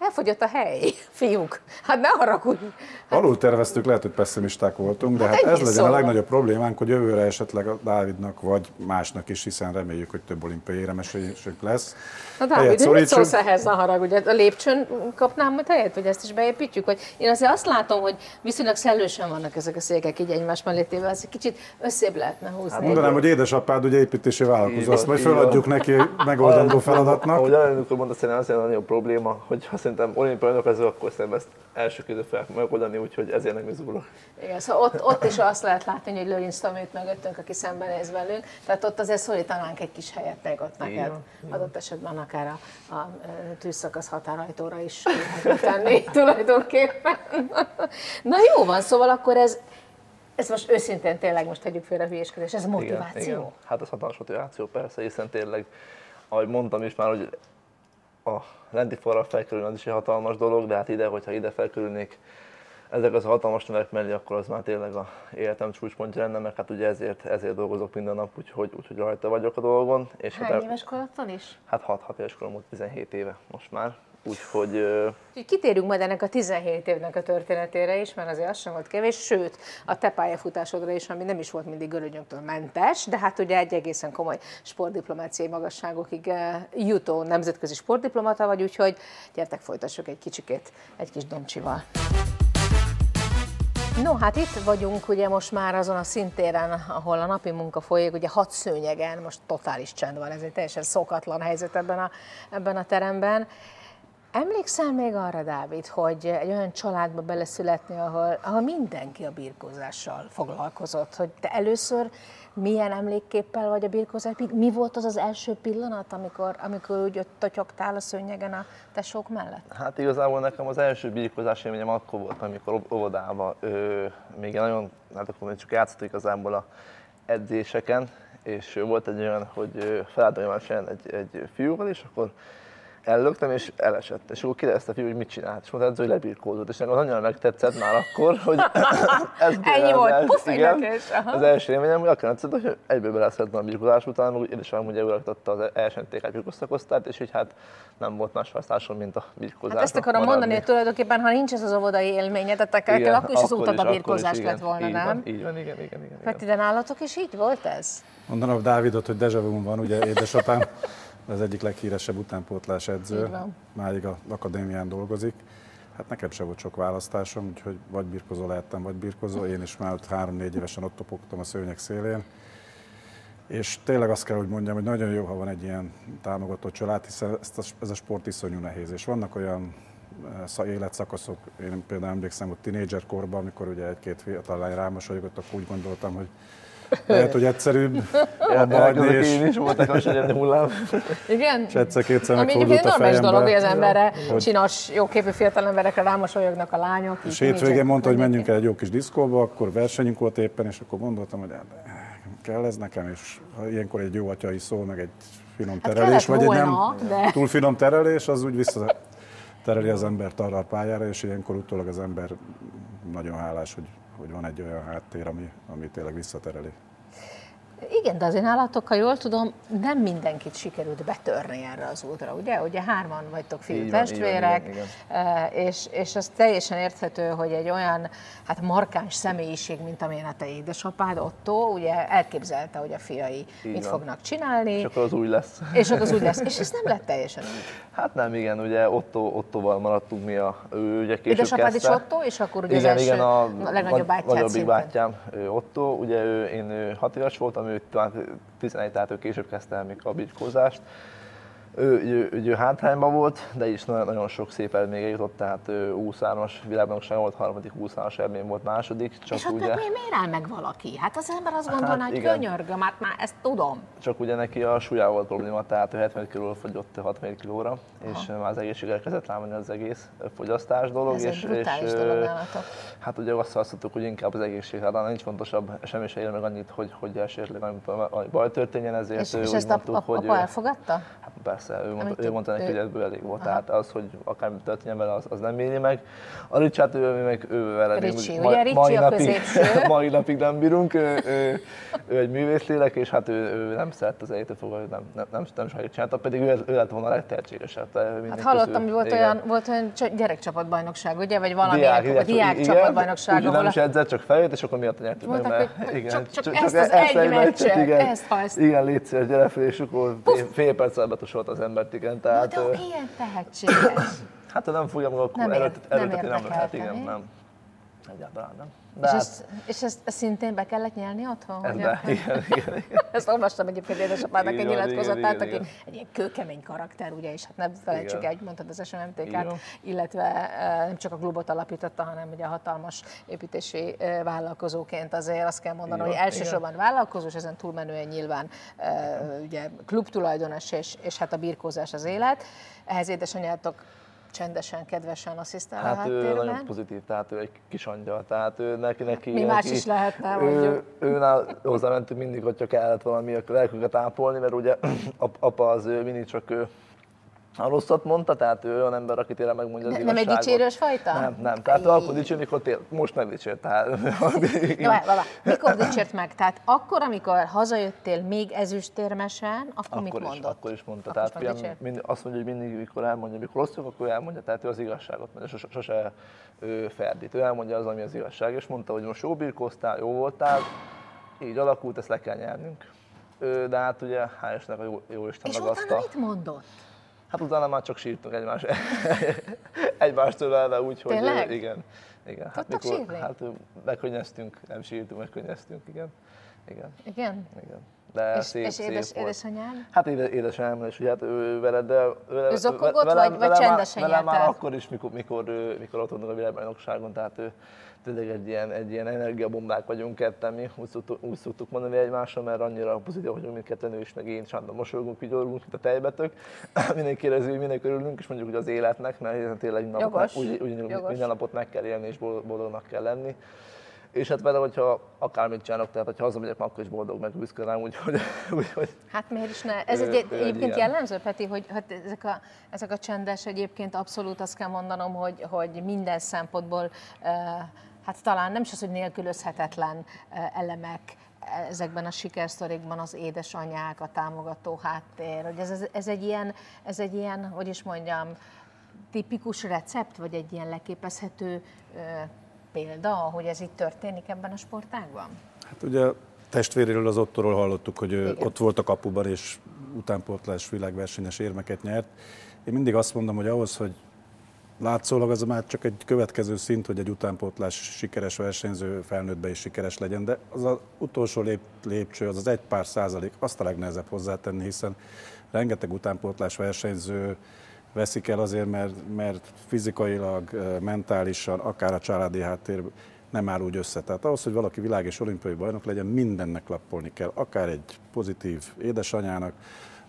B: elfogyott a hely, fiúk. Hát ne haragudj.
D: Alul terveztük, lehet, hogy pessimisták voltunk, de
B: Hát
D: hát, ez legyen
B: szóval.
D: a legnagyobb problémánk, hogy jövőre esetleg a Dávidnak vagy másnak is, hiszen reméljük, hogy több olimpiai éremességünk lesz.
B: Na Dávid, mit szólsz ehhez a haragudj? A lépcsőn kapnám majd helyet, hogy ezt is beépítjük? Hogy én azért azt látom, hogy viszonylag szellősen vannak ezek a székek így egymás mellé téve, az egy kicsit összébb lehetne húzni.
D: Mondanám, hogy édesapád ugye építési vállalkozó, azt majd föladjuk neki megoldandó feladatnak.
C: Ahogy elnök úr mondta, szerintem az a nagyobb probléma, hogy ha szerintem olimpiai bajnok akkor szerintem ezt első kérdő fel megoldani, úgyhogy ezért nem izgulok.
B: Igen, szóval ott, ott is azt lehet látni, hogy Lőrinc Tomét mögöttünk, aki szembenéz velünk, tehát ott azért szólítanánk egy kis helyet még ott neked.
C: Igen.
B: Adott esetben akár a, a tűzszakasz határajtóra is tenni tulajdonképpen. Na jó van, szóval akkor ez, ez most őszintén tényleg most tegyük félre a hülyéskedés, ez motiváció.
C: Igen, igen. Hát ez hatalmas motiváció, persze, hiszen tényleg, ahogy mondtam is már, hogy a lenti falra felkerülni az is egy hatalmas dolog, de hát ide, hogyha ide felkerülnék ezek az hatalmas növek mellé, akkor az már tényleg a életem csúcspontja lenne, mert hát ugye ezért, ezért dolgozok minden nap, úgyhogy, úgyhogy rajta vagyok a dolgon. És
B: Hány
C: hát,
B: éves korodtól is?
C: Hát 6, 6 éves korom volt, 17 éve most már. Úgyhogy
B: kitérünk majd ennek a 17 évnek a történetére is, mert azért az sem volt kevés, sőt, a te pályafutásodra is, ami nem is volt mindig görögyöktől mentes, de hát ugye egy egészen komoly sportdiplomáciai magasságokig jutó nemzetközi sportdiplomata vagy, úgyhogy gyertek folytassuk egy kicsikét egy kis domcsival. No, hát itt vagyunk ugye most már azon a szintéren, ahol a napi munka folyik, ugye hat szőnyegen, most totális csend van, ez egy teljesen szokatlan helyzet ebben a, ebben a teremben. Emlékszel még arra, Dávid, hogy egy olyan családba beleszületni, ahol, ahol mindenki a birkózással foglalkozott, hogy te először milyen emlékképpel vagy a birkózás? Mi volt az az első pillanat, amikor, amikor úgy ott totyogtál a szőnyegen a tesók mellett?
C: Hát igazából nekem az első birkózás élményem akkor volt, amikor óvodában ö, még nagyon, hát akkor még csak játszottuk igazából a edzéseken, és volt egy olyan, hogy felálltam egy, egy fiúval, és akkor ellöktem, és elesett. És akkor kérdezte a fiú, hogy mit csinált, és mondta, hogy lebirkózott. És nekem az annyira megtetszett már akkor, hogy ez
B: Ennyi volt,
C: első-
B: puf,
C: igen. Az első élményem, hogy akkor tetszett, hogy egyből beleszedtem a birkózás után, úgy édesanyám ugye uralkodta az első TK birkóztakosztályt, és így hát nem volt más választásom, mint a birkózás.
B: Hát ezt akarom mondani, hogy tulajdonképpen, ha nincs ez az óvodai élményed, akkor, akkor is az utad a birkózás lett volna,
C: így
B: nem?
C: Van, így van, igen, igen, igen. igen.
B: Hát ide nálatok is így volt ez?
D: Mondanom Dávidot, hogy deja vu van, ugye édesapám az egyik leghíresebb utánpótlás edző, máig a akadémián dolgozik. Hát nekem sem volt sok választásom, úgyhogy vagy birkozó lehettem, vagy birkozó. Én is már ott három-négy évesen ott topogtam a szőnyeg szélén. És tényleg azt kell, hogy mondjam, hogy nagyon jó, ha van egy ilyen támogató család, hiszen ezt a, ez a sport iszonyú nehéz. És vannak olyan eh, sza- életszakaszok, én például emlékszem, hogy tínédzser korban, amikor ugye egy-két fiatal lány rámosolygott, akkor úgy gondoltam, hogy lehet, hogy egyszerűbb abba hagyni, és,
C: én is, volt nekem is egy hullám.
B: Igen?
D: és egyszer-kétszer
B: Ami egyébként
D: a
B: normális dolog, hogy az emberre,
D: Hogy-
B: csinos, jóképű fiatal emberekre rámosolyognak a lányok.
D: És hétvégén mondta, hogy menjünk el egy jó kis diszkóba, akkor versenyünk volt éppen, és akkor gondoltam, hogy hát, kell ez nekem, és ha ilyenkor egy jó atyai szó, meg egy finom
B: Hát
D: terelés,
B: kellett
D: vagy egy nem
B: volna, de-
D: túl finom terelés, az úgy vissza tereli az embert arra a pályára, és ilyenkor utólag az ember nagyon hálás, hogy, hogy van egy olyan háttér, ami, ami tényleg visszatereli.
B: Igen, de azért nálatok, ha jól tudom, nem mindenkit sikerült betörni erre az útra, ugye? Ugye hárman vagytok fiú
C: Így van, így van,
B: testvérek, eh, és, és az teljesen érthető, hogy egy olyan hát markáns személyiség, mint amilyen a te édesapád, Otto, ugye elképzelte, hogy a fiai
C: Így
B: mit
C: van.
B: fognak csinálni,
C: És akkor az új lesz.
B: és akkor az úgy lesz. És ez nem lett teljesen úgy.
C: Hát nem, igen, ugye Otto, Ottoval maradtunk mi a, ő ugye később
B: Édesapád is
C: kezdte.
B: Otto, és akkor ugye
C: igen, igen, a,
B: a legnagyobb bátyád
C: nagyobbik bátyám ő Otto, ugye ő, én ő 6 éves voltam, ő talán 11, tehát ő később kezdte el még a birkózást. Ő, ő, ő, ő hátrányban volt, de is nagyon, nagyon sok szép eredménye jutott, tehát ő 23-as világbajnokság volt, harmadik 23-as eredmény volt második, csak
B: És ott
C: ugye,
B: meg mi- miért áll meg valaki? Hát az ember azt gondolná, hogy
C: igen.
B: könyörgöm, hát már ezt tudom.
C: csak ugye neki a súlyával volt probléma, tehát ő 70 kilóra fogyott 60 kilóra, és már az egészségre kezdett rámenni az egész fogyasztás dolog.
B: Ez
C: és,
B: egy
C: és,
B: dolog nálatok.
C: Hát ugye azt használatok, hogy inkább az egészség, hát nincs fontosabb, semmi se ér meg annyit, hogy, hogy esetleg baj történjen, ezért
B: És, és ezt a,
C: mondtuk,
B: a,
C: hogy
B: apa elfogadta?
C: Hát persze, ő mondta, ő mondta neki,
B: ő-
C: hogy ebből elég volt, tehát az, hogy akármi történjen vele, az, az nem éli meg. A Richard, ő meg ő vele
B: Ricsi,
C: ma-
B: ugye? Ricsi
C: mai
B: a
C: napig, mai napig nem bírunk, ő, ő, ő egy művészlélek, és hát ő, ő nem szeret az elejétől fogva, nem, nem, nem, nem sokáig csinálta, pedig ő, ő lett volna a legtehetségesebb.
B: Hát hallottam, hogy volt
C: Igen.
B: olyan, volt olyan csa- gyerekcsapatbajnokság, ugye? Vagy valami
C: Diák,
B: diák, diák,
C: igen,
B: csapatbajnokság,
C: úgy nem is edzett, csak feljött, és akkor miatt nyertük meg, mert
B: hogy csak- csak ezt az egy meccset,
C: igen,
B: ezt,
C: igen, légy szíves, gyere fel, és akkor fél, fél perc alatt betusolt az embert, igen, tehát,
B: de
C: ö,
B: ilyen tehetséges.
C: hát ha nem fogja maga, akkor
B: Nem
C: erőt,
B: nem
C: nem lehet, igen, nem. Egyáltalán nem.
B: De és, hát, ezt, és ezt, szintén be kellett nyelni otthon?
C: Ez be, igen, igen, igen.
B: ezt olvastam egyébként édesapának egy nyilatkozatát, aki egy ilyen kőkemény karakter, ugye, és hát nem felejtsük el, mondtad az SMMTK-t, illetve nem csak a klubot alapította, hanem ugye a hatalmas építési vállalkozóként azért azt kell mondani, igen, hogy elsősorban vállalkozó, és ezen túlmenően nyilván ugye klubtulajdonos, és, és hát a birkózás az élet. Ehhez édesanyjátok csendesen, kedvesen asszisztál
C: hát
B: a háttérben.
C: ő nagyon pozitív, tehát ő egy kis angyal, tehát ő neki, neki
B: Mi más is lehetne,
C: ő, őnál hozzámentünk mindig, hogyha kellett valami a lelkünket ápolni, mert ugye apa az ő mindig csak ő a rosszat mondta, tehát ő olyan ember, aki tényleg megmondja az
B: ne,
C: igazságot.
B: Nem egy dicsérős fajta?
C: Nem, nem. Tehát ő akkor dicsérni, mikor tél, most nem dicsért. Tehát...
B: Jó, baba, mikor dicsért meg? Tehát akkor, amikor hazajöttél még ezüstérmesen, akkor, akkor mit
C: is,
B: mondott?
C: Akkor is mondta.
B: Akkor
C: tehát fiam, mind, azt mondja, hogy mindig, mikor elmondja, mikor rosszul, akkor elmondja, tehát ő az igazságot mondja, sose, sose ő ferdít. Ő elmondja az, ami az igazság, és mondta, hogy most jó birkóztál, jó voltál, így alakult, ezt le kell nyernünk. De hát ugye, hál' Istennek a jó, jó Isten
B: És
C: ragaszta.
B: utána mit mondott?
C: Hát utána már csak sírtunk egymás, egymástól elve, úgyhogy
B: Tényleg?
C: igen. igen. Hát,
B: Tudtak sírni?
C: hát megkönnyeztünk, nem sírtunk, megkönnyeztünk, igen. Igen.
B: Igen?
C: igen. De
B: és,
C: szép,
B: és
C: szép
B: édes,
C: volt.
B: édesanyád?
C: Hát édes, édesanyám, és ugye hát ő veled, de vele,
B: Ő zokogott,
C: vele,
B: vagy- vagy
C: vele
B: csendesen
C: már, vele már akkor is, mikor, mikor, mikor ott voltunk a világbajnokságon, tehát ő tényleg egy ilyen, egy ilyen energiabombák vagyunk ketten, mi úgy szoktuk, úgy szoktuk mondani egymásra, mert annyira pozitív vagyunk mindketten, ő is, meg én, állandóan mosolygunk, vigyorgunk, mint a tejbetök. mindenki érezi, hogy mindenki örülünk, és mondjuk, hogy az életnek, mert hiszen tényleg
B: Jogos,
C: úgy, úgy,
B: jogos.
C: minden napot meg kell élni, és boldog- boldognak kell lenni. És hát vele, hogyha akármit csinálok, tehát ha hazamegyek, már akkor is boldog, meg büszke rám, úgyhogy, úgyhogy
B: Hát miért is ne? Ez
C: Ő-
B: egy,
C: egy
B: egyébként jellemző, Peti, hogy hát ezek, a, ezek a csendes egyébként abszolút azt kell mondanom, hogy, hogy minden szempontból, hát talán nem is az, hogy nélkülözhetetlen elemek ezekben a sikersztorikban az édesanyák, a támogató háttér, hogy ez, ez, ez, egy ilyen, ez egy ilyen, hogy is mondjam, tipikus recept, vagy egy ilyen leképezhető példa, hogy ez itt történik ebben a sportágban?
D: Hát ugye testvéréről az Ottoról hallottuk, hogy ő
B: Igen.
D: ott volt a kapuban, és utánpótlás világversenyes érmeket nyert. Én mindig azt mondom, hogy ahhoz, hogy látszólag az már csak egy következő szint, hogy egy utánpótlás sikeres versenyző felnőttbe is sikeres legyen, de az az utolsó lép, lépcső, az az egy pár százalék, azt a legnehezebb hozzátenni, hiszen rengeteg utánpótlás versenyző veszik el azért, mert, mert fizikailag, mentálisan, akár a családi háttér nem áll úgy össze. Tehát ahhoz, hogy valaki világ és olimpiai bajnok legyen, mindennek lappolni kell. Akár egy pozitív édesanyának,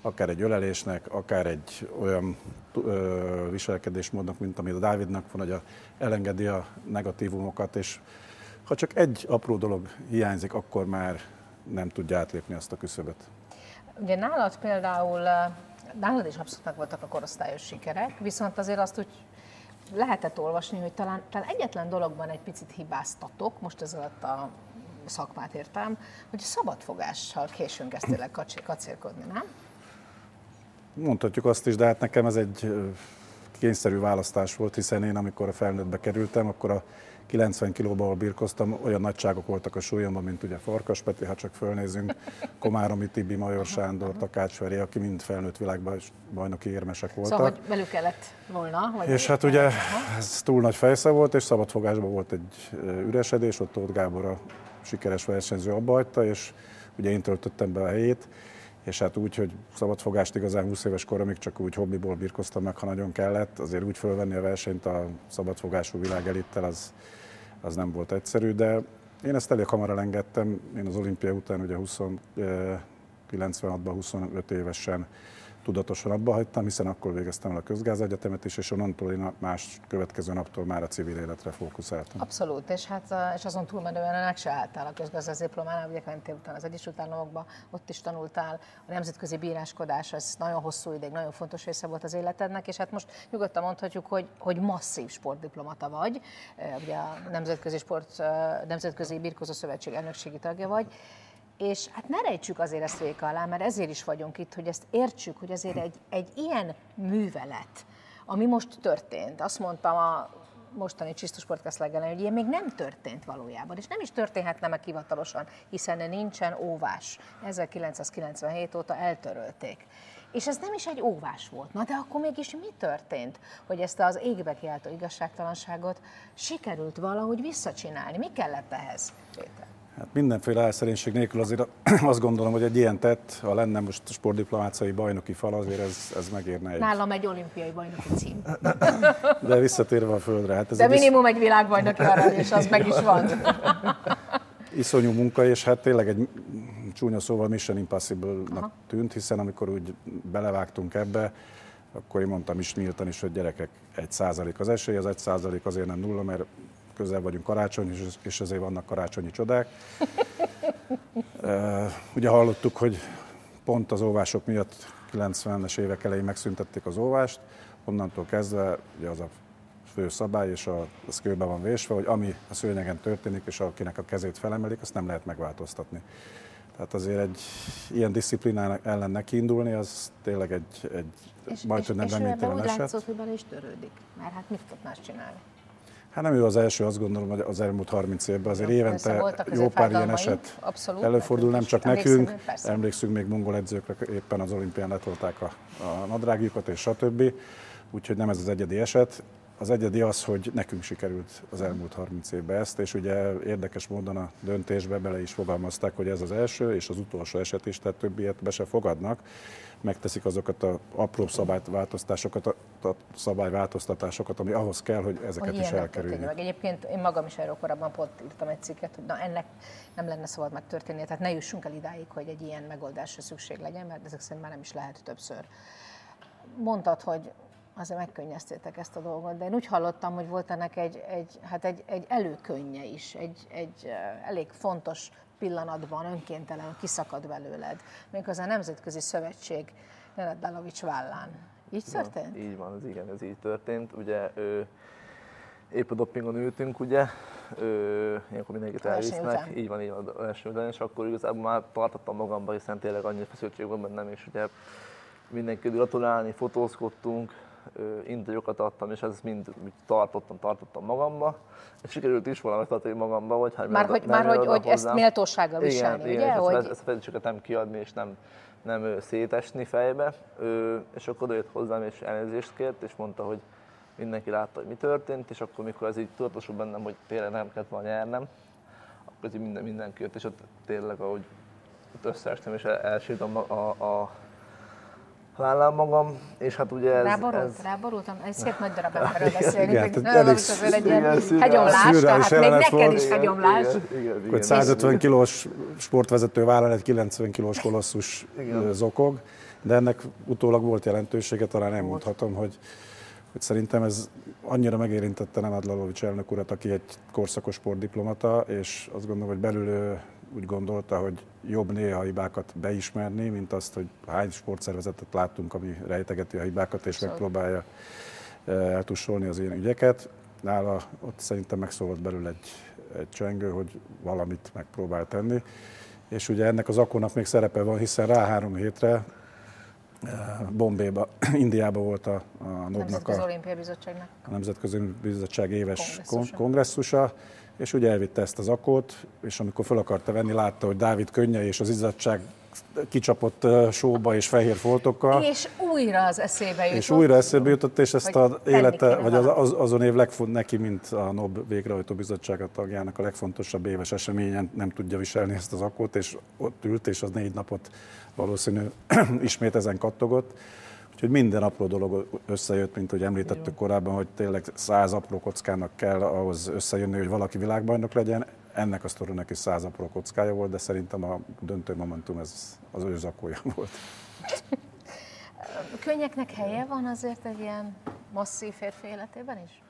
D: akár egy ölelésnek, akár egy olyan ö, viselkedésmódnak, mint amit a Dávidnak van, hogy a, elengedi a negatívumokat, és ha csak egy apró dolog hiányzik, akkor már nem tudja átlépni azt a küszöböt.
B: Ugye nálad például, nálad is abszolút meg voltak a korosztályos sikerek, viszont azért azt úgy lehetett olvasni, hogy talán, talán egyetlen dologban egy picit hibáztatok, most ez alatt a szakmát értem, hogy szabadfogással későn kezdtél kacérkodni, nem?
D: Mondhatjuk azt is, de hát nekem ez egy kényszerű választás volt, hiszen én amikor a felnőttbe kerültem, akkor a 90 kilóban, ahol birkoztam, olyan nagyságok voltak a súlyomban, mint ugye Farkas Peti, ha csak fölnézünk, Komáromi Tibi, Major Sándor, Takács Feri, aki mind felnőtt világbajnoki érmesek voltak.
B: Szóval, hogy velük kellett volna? Vagy
D: És hát ugye ez túl nagy fejsze volt, és szabadfogásban volt egy üresedés, ott Tóth Gábor a sikeres versenyző abba hagyta, és ugye én töltöttem be a helyét, és hát úgy, hogy szabadfogást igazán 20 éves koromig csak úgy hobbiból birkoztam meg, ha nagyon kellett, azért úgy fölvenni a versenyt a szabadfogású világelittel, az, az nem volt egyszerű, de én ezt elég hamar elengedtem, én az olimpia után ugye 20, eh, 96-ban 25 évesen tudatosan abba hagytam, hiszen akkor végeztem el a közgázegyetemet is, és onnantól én más következő naptól már a civil életre fókuszáltam.
B: Abszolút, és hát és azon túlmenően ennek se álltál a közgazdász diplománál, ugye mentél utána az Egyesült Államokba, ott is tanultál, a nemzetközi bíráskodás, ez nagyon hosszú ideig, nagyon fontos része volt az életednek, és hát most nyugodtan mondhatjuk, hogy, hogy masszív sportdiplomata vagy, ugye a Nemzetközi, Sport, Nemzetközi Birkózó Szövetség elnökségi tagja vagy, és hát ne rejtsük azért ezt véka alá, mert ezért is vagyunk itt, hogy ezt értsük, hogy azért egy, egy ilyen művelet, ami most történt, azt mondtam a mostani Csisztus Sportcast legelején, hogy ilyen még nem történt valójában, és nem is történhetne meg hivatalosan, hiszen nincsen óvás. 1997 óta eltörölték. És ez nem is egy óvás volt. Na de akkor mégis mi történt, hogy ezt az égbe kiáltó igazságtalanságot sikerült valahogy visszacsinálni? Mi kellett ehhez, Péter?
D: Hát mindenféle elszerénység nélkül azért azt gondolom, hogy egy ilyen tett, ha lenne most sportdiplomáciai bajnoki fal, azért ez, ez megérne egy...
B: Nálam egy olimpiai bajnoki cím.
D: De visszatérve a földre. Hát ez
B: De
D: egy
B: minimum egy világbajnoki arany, és az meg is van.
D: iszonyú munka, és hát tényleg egy csúnya szóval Mission Impossible-nak tűnt, hiszen amikor úgy belevágtunk ebbe, akkor én mondtam is nyíltan is, hogy gyerekek, egy százalék az esély, az egy százalék azért nem nulla, mert közel vagyunk karácsony, és- és ezért vannak karácsonyi csodák. Ugye hallottuk, hogy pont az óvások miatt 90-es évek elején megszüntették az óvást, onnantól kezdve ugye az a fő szabály, és a, az kőbe van vésve, hogy ami a szőnyegen történik, és akinek a kezét felemelik, azt nem lehet megváltoztatni. Tehát azért egy ilyen disziplinának ellen nekiindulni, az tényleg egy, egy
B: És,
D: majd,
B: és,
D: hogy nem
B: és
D: reménytelen
B: úgy
D: eset.
B: látszott, hogy bele is törődik. Mert hát mit tud más csinálni?
D: Hát nem ő az első, azt gondolom, hogy az elmúlt 30 évben azért
B: persze,
D: évente
B: voltak
D: jó pár ilyen eset
B: abszolút,
D: előfordul, nem csak nekünk,
B: persze.
D: emlékszünk még mongol edzőkre, éppen az olimpián letolták a, a nadrágjukat és stb. Úgyhogy nem ez az egyedi eset. Az egyedi az, hogy nekünk sikerült az elmúlt 30 évben ezt, és ugye érdekes módon a döntésbe bele is fogalmazták, hogy ez az első és az utolsó eset is, tehát többiet be se fogadnak. Megteszik azokat a apró szabályváltoztatásokat, a, szabályváltoztatásokat, ami ahhoz kell, hogy ezeket
B: hogy
D: is elkerüljük.
B: meg. Egyébként én magam is erről korábban pont írtam egy cikket, hogy na ennek nem lenne szabad megtörténnie, tehát ne jussunk el idáig, hogy egy ilyen megoldásra szükség legyen, mert ezek szerint már nem is lehet többször. Mondtad, hogy azért megkönnyeztétek ezt a dolgot, de én úgy hallottam, hogy volt ennek egy, egy, hát egy, egy előkönye is, egy, egy elég fontos pillanatban önkéntelen kiszakad belőled, méghozzá a Nemzetközi Szövetség Nenad Dalovics vállán. Így történt?
C: Így van, ez igen, ez így történt. Ugye ő, épp a dopingon ültünk, ugye, ő, ilyenkor mindenkit elvisznek, így van, így van, a verseny után, és akkor igazából már tartottam magamba, hiszen tényleg annyi feszültség van bennem, és ugye mindenki gratulálni, fotózkodtunk, interjúkat adtam, és ez mind úgy tartottam, tartottam magamba, és sikerült is valamit tartani magamba, hogy hát
B: Már hogy, már hogy, hogy ezt méltósággal viselni,
C: igen,
B: ugye?
C: igen,
B: hogy...
C: ezt, ezt a fedéseket nem kiadni, és nem, nem szétesni fejbe. És akkor odajött hozzám, és elnézést kért, és mondta, hogy mindenki látta, hogy mi történt, és akkor, mikor ez így tudatosult bennem, hogy tényleg nem kellett volna nyernem, akkor ez így minden, mindenki jött, és ott tényleg, ahogy összeestem, és el, elsírtam a, a, a vállám magam, és hát ugye ez...
B: Ráborult,
C: ez
B: ráborultam, egy szép nagy darab emberről beszélünk,
D: Igen,
B: nagyon
D: elég
B: azért egy ilyen hegyomlás, tehát még neked is hegyomlás.
D: Hogy 150 kilós sportvezető vállal egy 90 kilós kolosszus
C: Igen.
D: zokog, de ennek utólag volt jelentősége, talán nem mondhatom, hogy, hogy szerintem ez annyira megérintette Nemad Lalovics elnök urat, aki egy korszakos sportdiplomata, és azt gondolom, hogy belül úgy gondolta, hogy jobb néha a hibákat beismerni, mint azt, hogy hány sportszervezetet láttunk, ami rejtegeti a hibákat, és megpróbálja ö, eltussolni az ilyen ügyeket. Nála ott szerintem megszólalt belül egy, egy csengő, hogy valamit megpróbál tenni. És ugye ennek az akkónak még szerepe van, hiszen rá három hétre eh, Bombéba, Indiába volt a, a NOB-nak a, a Nemzetközi Bizottság éves
B: Kongresszusa.
D: kongresszusa. És ugye elvitte ezt az akót, és amikor fel akarta venni, látta, hogy Dávid könnye és az izzadság kicsapott sóba és fehér foltokkal.
B: És újra az eszébe jutott.
D: És újra eszébe jutott, és ezt
B: hogy
D: a
B: tenni
D: élete, vagy az, az, azon év legfont, neki, mint a NOB végrehajtó bizottsága tagjának a legfontosabb éves eseményen nem tudja viselni ezt az akót, és ott ült, és az négy napot valószínű ismét ezen kattogott. Úgyhogy minden apró dolog összejött, mint hogy említettük korábban, hogy tényleg száz apró kockának kell ahhoz összejönni, hogy valaki világbajnok legyen. Ennek a sztorinak is száz apró kockája volt, de szerintem a döntő momentum ez az ő zakója volt.
B: Könnyeknek helye van azért egy ilyen masszív férfi életében is?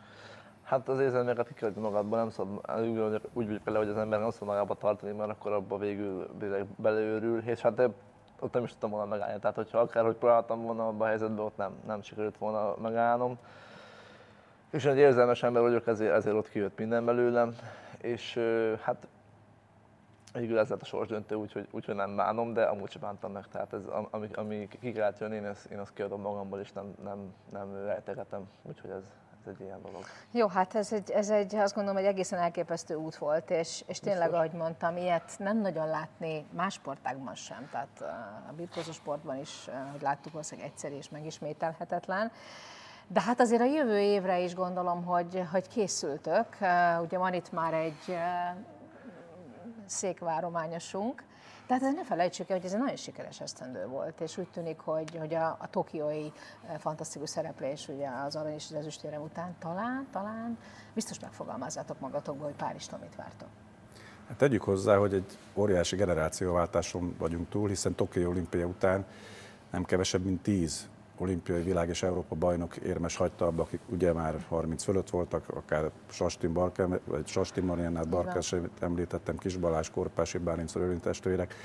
C: Hát az érzelmeket ki kell magadból, nem szabad, úgy, úgy vagyok vele, hogy az ember nem szabad magába tartani, mert akkor abba végül tényleg beleőrül, és hát ott nem is tudtam volna megállni. Tehát, hogyha akárhogy próbáltam volna abban a helyzetben, ott nem, nem sikerült volna megállnom. És egy érzelmes ember vagyok, ezért, ezért ott kijött minden belőlem, és hát végül ez lett a sorsdöntő, úgyhogy, úgyhogy nem bánom, de amúgy sem bántam meg. Tehát ez, am- ami, ami ki kellett jönni, én ezt, én azt kiadom magamból, és nem, nem, nem rejtegetem. Úgyhogy ez, ez egy ilyen dolog.
B: Jó, hát ez egy, ez egy azt gondolom, egy egészen elképesztő út volt, és, és tényleg, Biztos. ahogy mondtam, ilyet nem nagyon látni más sportágban sem, tehát a birkózó sportban is, hogy láttuk, valószínűleg egyszerű és megismételhetetlen. De hát azért a jövő évre is gondolom, hogy, hogy készültök. Ugye van itt már egy székvárományosunk, tehát ne felejtsük el, hogy ez egy nagyon sikeres esztendő volt, és úgy tűnik, hogy, hogy a, a tokiói eh, fantasztikus szereplés ugye az arany és az ezüstérem után talán, talán biztos megfogalmazzátok magatokból, hogy Párizstól mit vártok.
D: Hát tegyük hozzá, hogy egy óriási generációváltáson vagyunk túl, hiszen Tokió olimpia után nem kevesebb, mint tíz olimpiai világ és Európa bajnok érmes hagyta abba, akik ugye már 30 fölött voltak, akár Sastin Barker, vagy Sastin Mariannát Barker, említettem, Kis Balázs, Korpási Rölin testvérek.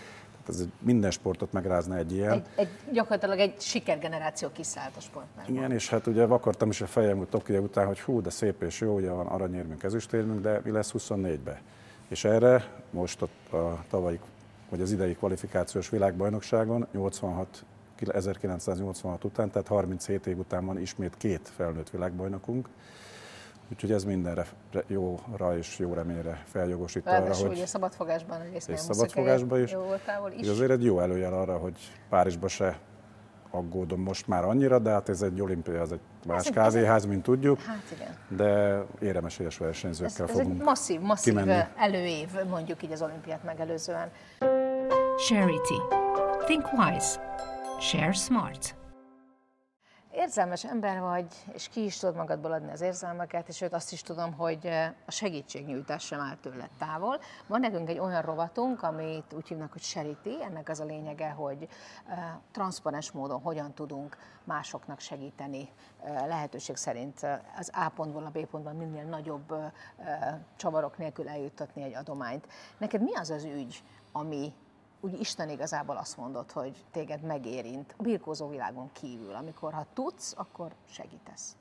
D: Tehát ez minden sportot megrázna egy ilyen.
B: Egy, egy, gyakorlatilag egy sikergeneráció kiszállt a sportban.
D: Igen, és hát ugye vakartam is a fejem hogy Tokió után, hogy hú, de szép és jó, ugye van aranyérmünk, ezüstérmünk, de mi lesz 24-be? És erre most a, a tavalyi, vagy az idei kvalifikációs világbajnokságon 86 1986 után, tehát 37 év után van ismét két felnőtt világbajnokunk. Úgyhogy ez mindenre jóra és jó reményre feljogosít arra, hogy...
B: ugye szabadfogásban egész
D: és szabadfogásban is. Jó is. Azért egy jó előjel arra, hogy Párizsba se aggódom most már annyira, de hát ez egy olimpia, ez egy más kávéház, mint tudjuk. Hát igen. De éremesélyes versenyzőkkel ez, ez fogunk egy
B: masszív, masszív
D: kimenni.
B: előév, mondjuk így az olimpiát megelőzően.
E: Charity. Think wise. Share Smart.
B: Érzelmes ember vagy, és ki is tudod magadból adni az érzelmeket, és őt azt is tudom, hogy a segítségnyújtás sem áll tőled távol. Van nekünk egy olyan rovatunk, amit úgy hívnak, hogy Charity, ennek az a lényege, hogy transzparens módon hogyan tudunk másoknak segíteni, lehetőség szerint az A pontból a B pontban minél nagyobb csavarok nélkül eljuttatni egy adományt. Neked mi az az ügy, ami úgy Isten igazából azt mondott, hogy téged megérint a birkózó világon kívül, amikor ha tudsz, akkor segítesz.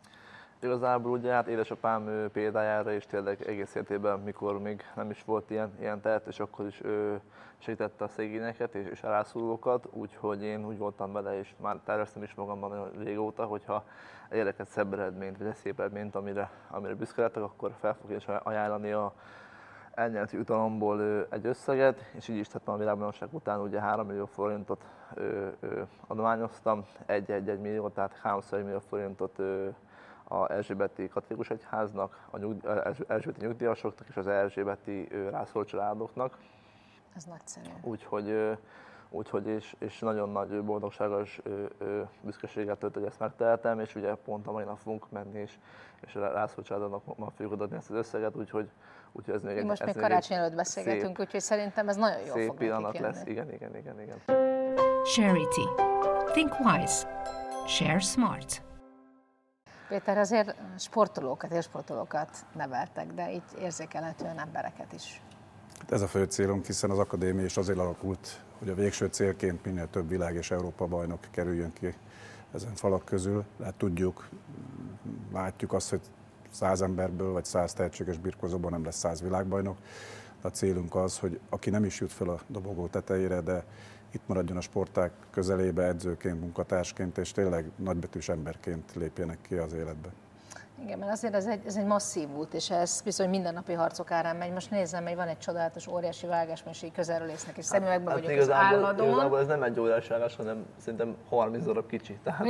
C: Igazából ugye hát édesapám példájára is tényleg egész életében, mikor még nem is volt ilyen, ilyen tehet, és akkor is ő segítette a szegényeket és, és rászorulókat, úgyhogy én úgy voltam vele, és már terveztem is magamban nagyon régóta, hogyha érdekes szebb eredményt, vagy egy szép eredményt, amire, amire büszke lettek, akkor fel fogja ajánlani a, elnyerti utalomból egy összeget, és így is tettem a világbajnokság után, ugye 3 millió forintot ö, ö, adományoztam, 1-1 millió, tehát 300 millió forintot ö, a Erzsébeti Katolikus Egyháznak, a nyugd, Erzsébeti nyugdíjasoknak és az Erzsébeti rászorult családoknak.
B: Ez nagyszerű.
C: Úgyhogy, úgyhogy és, és nagyon nagy boldogsággal és büszkeséggel tölt, hogy ezt megtehetem, és ugye pont a mai nap fogunk menni, és, és rászorult családoknak ma fogjuk adni ezt az összeget, úgyhogy
B: Úgyhogy ez még Most még karácsony előtt beszélgetünk, úgyhogy szerintem ez nagyon jó
C: szép fog pillanat lesz, igen, igen, igen, igen.
E: Charity. Think wise. Share smart.
B: Péter, azért sportolókat, és sportolókat neveltek, de így érzékelhetően embereket is.
D: Hát ez a fő célunk, hiszen az akadémia is azért alakult, hogy a végső célként minél több világ és Európa bajnok kerüljön ki ezen falak közül. Hát tudjuk, látjuk azt, hogy száz emberből vagy száz tehetséges birkozóban nem lesz száz világbajnok. A célunk az, hogy aki nem is jut fel a dobogó tetejére, de itt maradjon a sporták közelébe edzőként, munkatársként, és tényleg nagybetűs emberként lépjenek ki az életbe.
B: Igen, mert azért ez egy, ez egy masszív út, és ez bizony mindennapi harcok árán megy. Most nézem, hogy van egy csodálatos, óriási vágásmesé közelről észnek, és szemüvegben hát, vagyok igazából, az álladon.
C: Igazából ez nem egy óriási vágás, hanem szerintem 30 darab kicsi. Tehát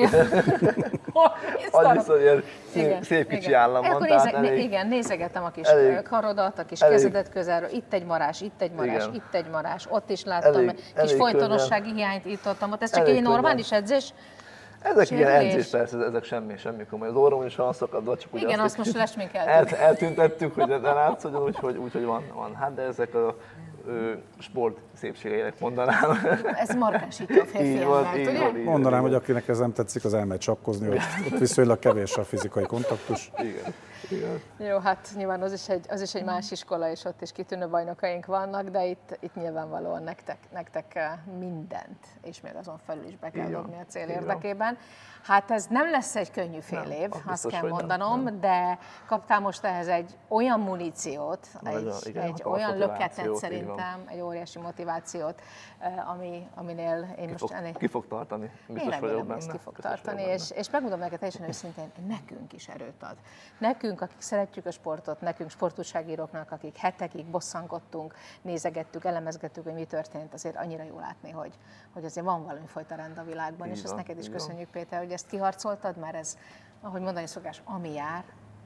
C: annyiszor ilyen szép, szép kicsi igen. állam van.
B: Néze, elég, igen, nézegettem a kis elég, karodat, a kis elég, kezedet közelről. Itt egy marás, itt egy marás, igen. itt egy marás. Ott is láttam, elég, kis elég folytonossági hiányt itt ott. Ez csak egy normális edzés?
C: Ezek Sérülés. ilyen edzés, persze, ezek semmi, semmi komoly. Az orrom is van szakadva, csak
B: ugye Igen, azt, azt most lesminkeltük.
C: El, eltüntettük, hogy ne látszódjon, úgyhogy, úgy, van, van. Hát de ezek a ö, sport szépségeinek mondanám.
B: Ez markásító a férfi van, így van,
D: így Mondanám, hogy akinek ez nem tetszik, az elmegy csapkozni, hogy ott viszonylag kevés a fizikai kontaktus.
C: Igen. Igen.
B: Jó, hát nyilván az is, egy, az is egy más iskola, és ott is kitűnő bajnokaink vannak, de itt, itt nyilvánvalóan nektek, nektek eh, mindent, és még azon felül is be kell
C: van,
B: dobni a cél
C: van.
B: érdekében. Hát ez nem lesz egy könnyű fél
C: Nem,
B: év,
C: az
B: azt
C: biztos,
B: kell
C: nem,
B: mondanom,
C: nem.
B: de kaptál most ehhez egy olyan muníciót,
C: Nagyon,
B: egy,
C: igen,
B: egy olyan löketet szerintem, egy óriási motivációt, eh, ami, aminél én
C: Ki
B: most
C: fog,
B: ennél...
C: ki fog tartani,
B: Én
C: biztos vagyok
B: remélem, hogy
C: benne.
B: ki fog
C: biztos vagyok
B: tartani, és, és megmondom neked teljesen őszintén, nekünk is erőt ad. Nekünk, akik szeretjük a sportot, nekünk sportúságíróknak, akik hetekig bosszankodtunk, nézegettük, elemezgettük, hogy mi történt, azért annyira jó látni, hogy, hogy azért van valami fajta rend a világban,
C: Így
B: és ezt
C: van,
B: neked is
C: van.
B: köszönjük, Péter, hogy ezt kiharcoltad, mert ez, ahogy mondani szokás, ami jár,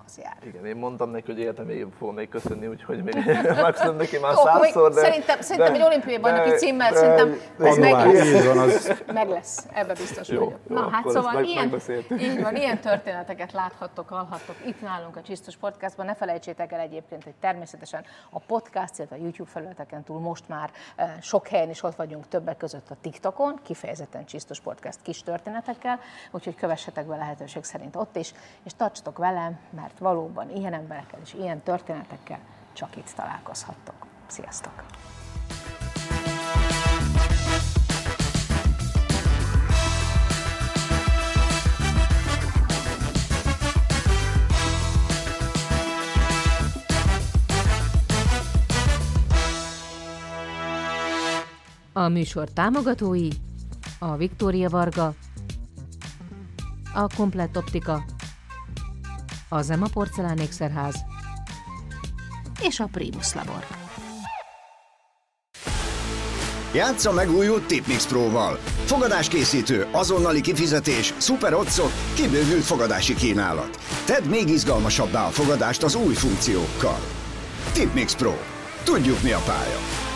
B: az jár.
C: Igen, én mondtam neki, hogy életem végén fogom még köszönni, úgyhogy még megköszönöm neki már
B: Jó,
C: százszor, de...
B: szerintem- szerintem egy olimpiai bajnoki címmel
C: de-
B: szerintem
C: de-
B: az meg lesz.
D: van, az
B: Meg lesz, ebbe biztos
C: Jó,
B: vagyok.
C: jó,
B: Na hát szóval
C: meg-
B: ilyen, így van, ilyen történeteket láthattok, hallhattok itt nálunk a Csisztus Podcastban. Ne felejtsétek el egyébként, hogy természetesen a podcast, illetve a YouTube felületeken túl most már eh, sok helyen is ott vagyunk, többek között a TikTokon, kifejezetten Csisztus Podcast kis történetekkel, úgyhogy kövessetek be lehetőség szerint ott is, és tartsatok velem, mert valóban ilyen emberekkel és ilyen történetekkel csak itt találkozhattok. Sziasztok! A műsor támogatói a Viktória Varga, a Komplett Optika, a Zema Porcelánékszerház és a Primus Labor.
A: Játsza meg új Tipmix Pro-val. Fogadáskészítő, azonnali kifizetés, szuper otcok, kibővült fogadási kínálat. Tedd még izgalmasabbá a fogadást az új funkciókkal. Tipmix Pro. Tudjuk mi a pálya.